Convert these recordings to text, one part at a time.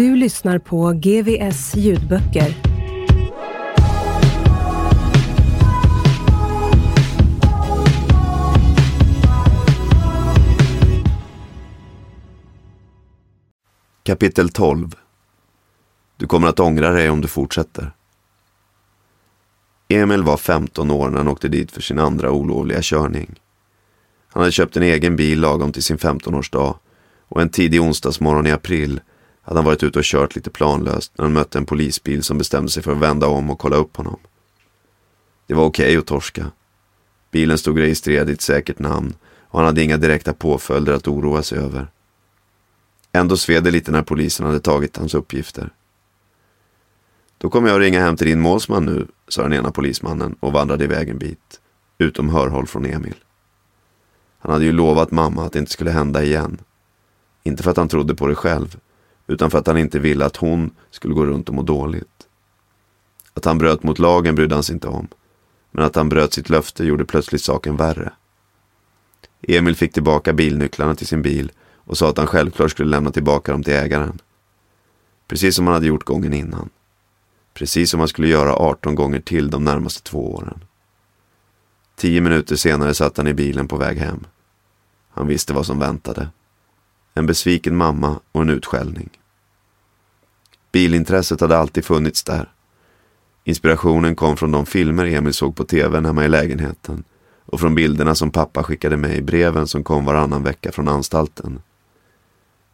Du lyssnar på GVS ljudböcker. Kapitel 12 Du kommer att ångra dig om du fortsätter. Emil var 15 år när han åkte dit för sin andra olovliga körning. Han hade köpt en egen bil lagom till sin 15-årsdag och en tidig onsdagsmorgon i april hade han varit ute och kört lite planlöst när han mötte en polisbil som bestämde sig för att vända om och kolla upp honom. Det var okej okay att torska. Bilen stod registrerad i ett säkert namn och han hade inga direkta påföljder att oroa sig över. Ändå sved det lite när polisen hade tagit hans uppgifter. Då kommer jag att ringa hem till din målsman nu, sa den ena polismannen och vandrade iväg en bit, utom hörhåll från Emil. Han hade ju lovat mamma att det inte skulle hända igen. Inte för att han trodde på det själv, utan för att han inte ville att hon skulle gå runt och må dåligt. Att han bröt mot lagen brydde han sig inte om, men att han bröt sitt löfte gjorde plötsligt saken värre. Emil fick tillbaka bilnycklarna till sin bil och sa att han självklart skulle lämna tillbaka dem till ägaren. Precis som han hade gjort gången innan. Precis som han skulle göra 18 gånger till de närmaste två åren. Tio minuter senare satt han i bilen på väg hem. Han visste vad som väntade. En besviken mamma och en utskällning. Bilintresset hade alltid funnits där. Inspirationen kom från de filmer Emil såg på tv hemma i lägenheten och från bilderna som pappa skickade med i breven som kom varannan vecka från anstalten.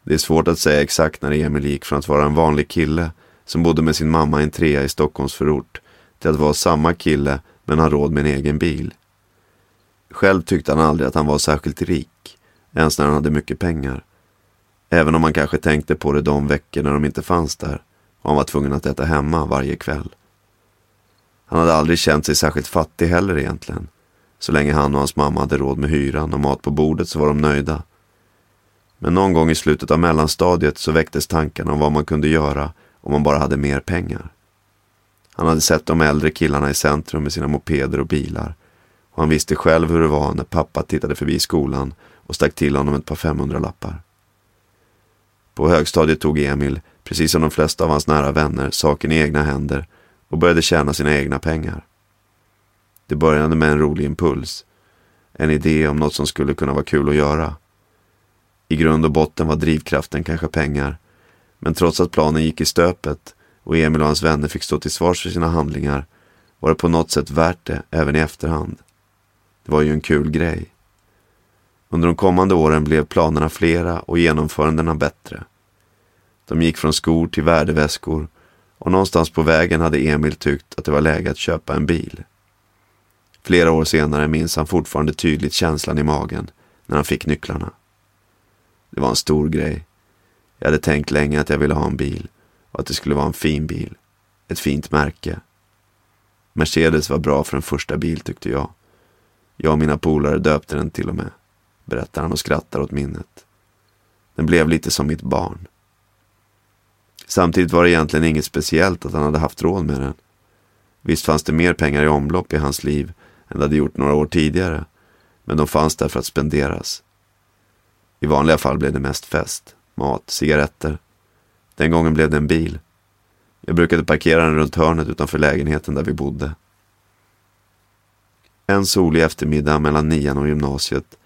Det är svårt att säga exakt när Emil gick från att vara en vanlig kille som bodde med sin mamma i en trea i Stockholms förort till att vara samma kille men ha råd med en egen bil. Själv tyckte han aldrig att han var särskilt rik, ens när han hade mycket pengar. Även om han kanske tänkte på det de veckor när de inte fanns där och han var tvungen att äta hemma varje kväll. Han hade aldrig känt sig särskilt fattig heller egentligen. Så länge han och hans mamma hade råd med hyran och mat på bordet så var de nöjda. Men någon gång i slutet av mellanstadiet så väcktes tankarna om vad man kunde göra om man bara hade mer pengar. Han hade sett de äldre killarna i centrum med sina mopeder och bilar. Och han visste själv hur det var när pappa tittade förbi skolan och stack till honom ett par 500-lappar. På högstadiet tog Emil, precis som de flesta av hans nära vänner, saken i egna händer och började tjäna sina egna pengar. Det började med en rolig impuls. En idé om något som skulle kunna vara kul att göra. I grund och botten var drivkraften kanske pengar. Men trots att planen gick i stöpet och Emil och hans vänner fick stå till svars för sina handlingar var det på något sätt värt det även i efterhand. Det var ju en kul grej. Under de kommande åren blev planerna flera och genomförandena bättre. De gick från skor till värdeväskor och någonstans på vägen hade Emil tyckt att det var läge att köpa en bil. Flera år senare minns han fortfarande tydligt känslan i magen när han fick nycklarna. Det var en stor grej. Jag hade tänkt länge att jag ville ha en bil och att det skulle vara en fin bil. Ett fint märke. Mercedes var bra för en första bil tyckte jag. Jag och mina polare döpte den till och med, berättar han och skrattar åt minnet. Den blev lite som mitt barn. Samtidigt var det egentligen inget speciellt att han hade haft råd med den. Visst fanns det mer pengar i omlopp i hans liv än det hade gjort några år tidigare, men de fanns där för att spenderas. I vanliga fall blev det mest fest, mat, cigaretter. Den gången blev det en bil. Jag brukade parkera den runt hörnet utanför lägenheten där vi bodde. En solig eftermiddag mellan nian och gymnasiet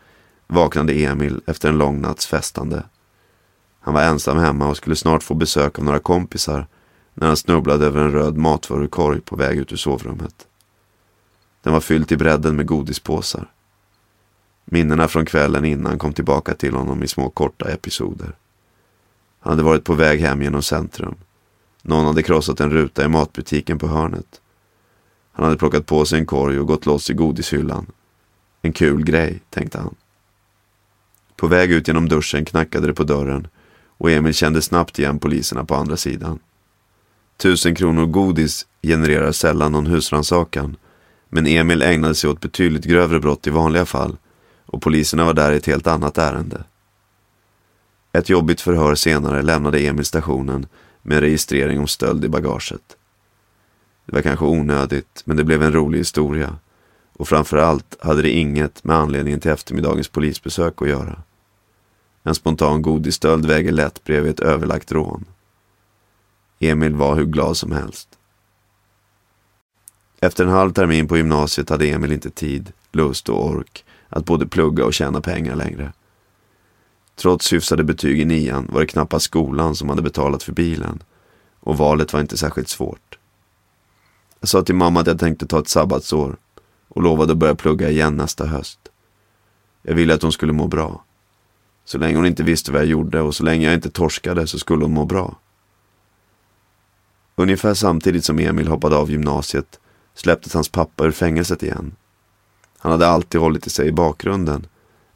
vaknade Emil efter en lång natts festande. Han var ensam hemma och skulle snart få besök av några kompisar när han snubblade över en röd matvarukorg på väg ut ur sovrummet. Den var fylld till bredden med godispåsar. Minnena från kvällen innan kom tillbaka till honom i små korta episoder. Han hade varit på väg hem genom centrum. Någon hade krossat en ruta i matbutiken på hörnet. Han hade plockat på sig en korg och gått loss i godishyllan. En kul grej, tänkte han. På väg ut genom duschen knackade det på dörren och Emil kände snabbt igen poliserna på andra sidan. Tusen kronor godis genererar sällan någon husrannsakan men Emil ägnade sig åt betydligt grövre brott i vanliga fall och poliserna var där i ett helt annat ärende. Ett jobbigt förhör senare lämnade Emil stationen med en registrering om stöld i bagaget. Det var kanske onödigt, men det blev en rolig historia. Och framförallt hade det inget med anledningen till eftermiddagens polisbesök att göra. En spontan godisstöld väger lätt bredvid ett överlagt rån. Emil var hur glad som helst. Efter en halv termin på gymnasiet hade Emil inte tid, lust och ork att både plugga och tjäna pengar längre. Trots hyfsade betyg i nian var det knappast skolan som hade betalat för bilen och valet var inte särskilt svårt. Jag sa till mamma att jag tänkte ta ett sabbatsår och lovade att börja plugga igen nästa höst. Jag ville att hon skulle må bra. Så länge hon inte visste vad jag gjorde och så länge jag inte torskade så skulle hon må bra. Ungefär samtidigt som Emil hoppade av gymnasiet släpptes hans pappa ur fängelset igen. Han hade alltid hållit i sig i bakgrunden,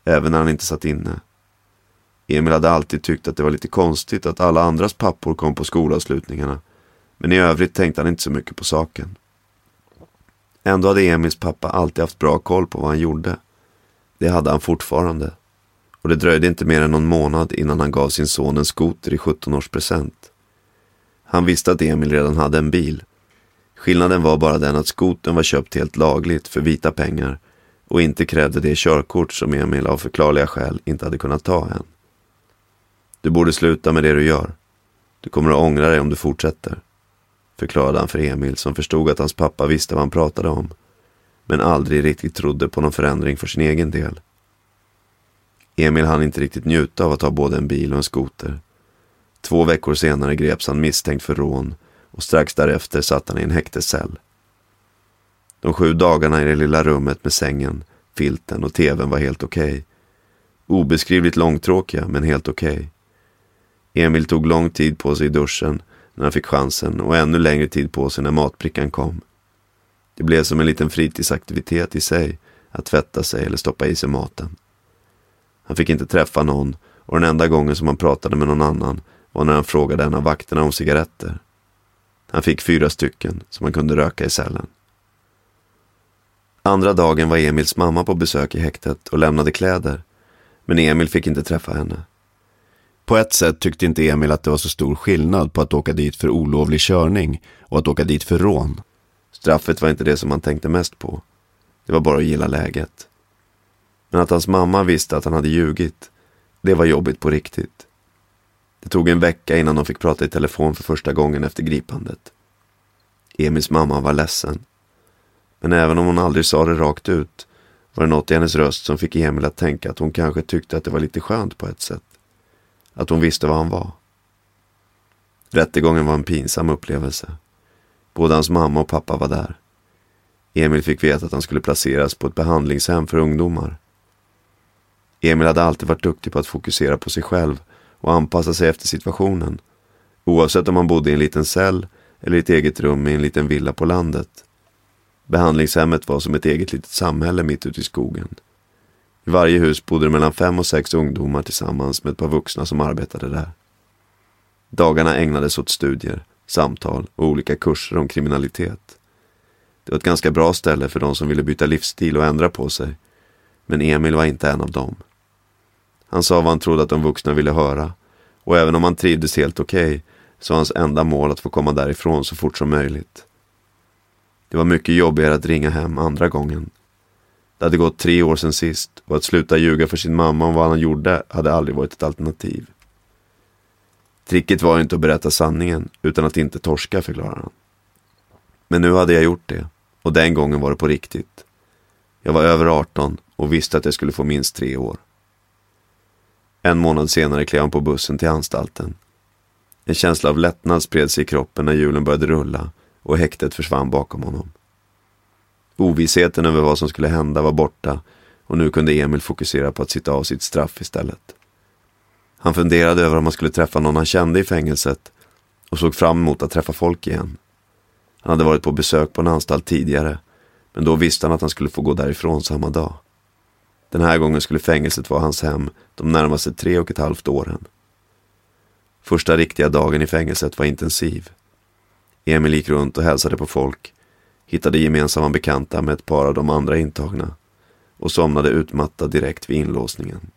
även när han inte satt inne. Emil hade alltid tyckt att det var lite konstigt att alla andras pappor kom på skolavslutningarna, men i övrigt tänkte han inte så mycket på saken. Ändå hade Emils pappa alltid haft bra koll på vad han gjorde. Det hade han fortfarande. Och det dröjde inte mer än någon månad innan han gav sin son en skoter i 17-årspresent. Han visste att Emil redan hade en bil. Skillnaden var bara den att skoten var köpt helt lagligt för vita pengar och inte krävde det körkort som Emil av förklarliga skäl inte hade kunnat ta än. Du borde sluta med det du gör. Du kommer att ångra dig om du fortsätter. Förklarade han för Emil som förstod att hans pappa visste vad han pratade om. Men aldrig riktigt trodde på någon förändring för sin egen del. Emil hann inte riktigt njuta av att ha både en bil och en skoter. Två veckor senare greps han misstänkt för rån och strax därefter satt han i en häktescell. De sju dagarna i det lilla rummet med sängen, filten och tvn var helt okej. Okay. Obeskrivligt långtråkiga, men helt okej. Okay. Emil tog lång tid på sig i duschen när han fick chansen och ännu längre tid på sig när matbrickan kom. Det blev som en liten fritidsaktivitet i sig att tvätta sig eller stoppa i sig maten. Han fick inte träffa någon och den enda gången som han pratade med någon annan var när han frågade en av vakterna om cigaretter. Han fick fyra stycken som han kunde röka i cellen. Andra dagen var Emils mamma på besök i häktet och lämnade kläder. Men Emil fick inte träffa henne. På ett sätt tyckte inte Emil att det var så stor skillnad på att åka dit för olovlig körning och att åka dit för rån. Straffet var inte det som han tänkte mest på. Det var bara att gilla läget. Men att hans mamma visste att han hade ljugit, det var jobbigt på riktigt. Det tog en vecka innan de fick prata i telefon för första gången efter gripandet. Emils mamma var ledsen. Men även om hon aldrig sa det rakt ut var det något i hennes röst som fick Emil att tänka att hon kanske tyckte att det var lite skönt på ett sätt. Att hon visste vad han var. Rättegången var en pinsam upplevelse. Både hans mamma och pappa var där. Emil fick veta att han skulle placeras på ett behandlingshem för ungdomar. Emil hade alltid varit duktig på att fokusera på sig själv och anpassa sig efter situationen. Oavsett om han bodde i en liten cell eller i ett eget rum i en liten villa på landet. Behandlingshemmet var som ett eget litet samhälle mitt ute i skogen. I varje hus bodde det mellan fem och sex ungdomar tillsammans med ett par vuxna som arbetade där. Dagarna ägnades åt studier, samtal och olika kurser om kriminalitet. Det var ett ganska bra ställe för de som ville byta livsstil och ändra på sig. Men Emil var inte en av dem. Han sa vad han trodde att de vuxna ville höra och även om han trivdes helt okej okay, så var hans enda mål att få komma därifrån så fort som möjligt. Det var mycket jobbigare att ringa hem andra gången. Det hade gått tre år sedan sist och att sluta ljuga för sin mamma om vad han gjorde hade aldrig varit ett alternativ. Tricket var inte att berätta sanningen utan att inte torska, förklarar han. Men nu hade jag gjort det och den gången var det på riktigt. Jag var över 18 och visste att jag skulle få minst tre år. En månad senare klev han på bussen till anstalten. En känsla av lättnad spred sig i kroppen när hjulen började rulla och häktet försvann bakom honom. Ovissheten över vad som skulle hända var borta och nu kunde Emil fokusera på att sitta av sitt straff istället. Han funderade över om han skulle träffa någon han kände i fängelset och såg fram emot att träffa folk igen. Han hade varit på besök på en anstalt tidigare, men då visste han att han skulle få gå därifrån samma dag. Den här gången skulle fängelset vara hans hem de närmaste tre och ett halvt åren. Första riktiga dagen i fängelset var intensiv. Emil gick runt och hälsade på folk, hittade gemensamma bekanta med ett par av de andra intagna och somnade utmattad direkt vid inlåsningen.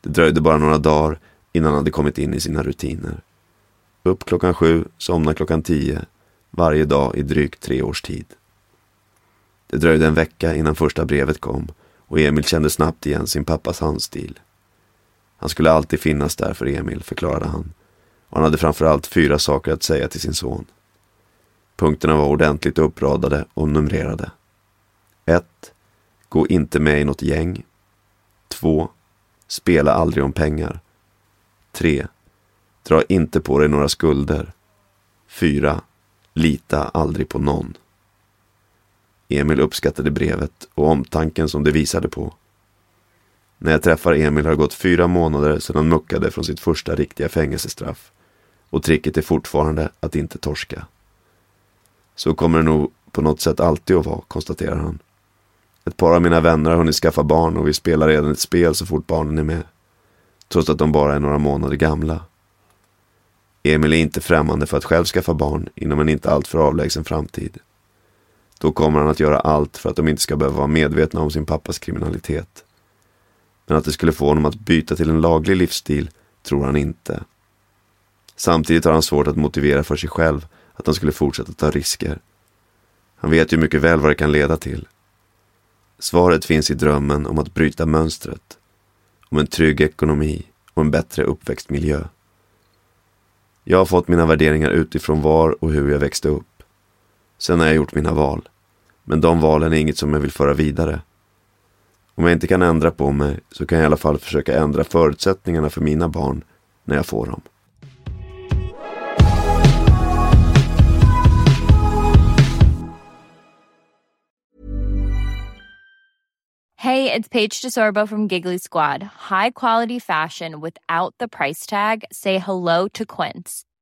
Det dröjde bara några dagar innan han hade kommit in i sina rutiner. Upp klockan sju, somna klockan tio, varje dag i drygt tre års tid. Det dröjde en vecka innan första brevet kom och Emil kände snabbt igen sin pappas handstil. Han skulle alltid finnas där för Emil, förklarade han. Och han hade framförallt fyra saker att säga till sin son. Punkterna var ordentligt uppradade och numrerade. 1. Gå inte med i något gäng. 2. Spela aldrig om pengar. 3. Dra inte på dig några skulder. 4. Lita aldrig på någon. Emil uppskattade brevet och omtanken som det visade på. När jag träffar Emil har det gått fyra månader sedan han muckade från sitt första riktiga fängelsestraff. Och tricket är fortfarande att inte torska. Så kommer det nog på något sätt alltid att vara, konstaterar han. Ett par av mina vänner har hunnit skaffa barn och vi spelar redan ett spel så fort barnen är med. Trots att de bara är några månader gamla. Emil är inte främmande för att själv skaffa barn inom en inte alltför avlägsen framtid. Då kommer han att göra allt för att de inte ska behöva vara medvetna om sin pappas kriminalitet. Men att det skulle få honom att byta till en laglig livsstil tror han inte. Samtidigt har han svårt att motivera för sig själv att han skulle fortsätta ta risker. Han vet ju mycket väl vad det kan leda till. Svaret finns i drömmen om att bryta mönstret. Om en trygg ekonomi och en bättre uppväxtmiljö. Jag har fått mina värderingar utifrån var och hur jag växte upp. Sen har jag gjort mina val. Men de valen är inget som jag vill föra vidare. Om jag inte kan ändra på mig så kan jag i alla fall försöka ändra förutsättningarna för mina barn när jag får dem. Hej, det är Paige DeSorbo från Giggly Squad. High quality fashion without the price tag. Say hello to Quince.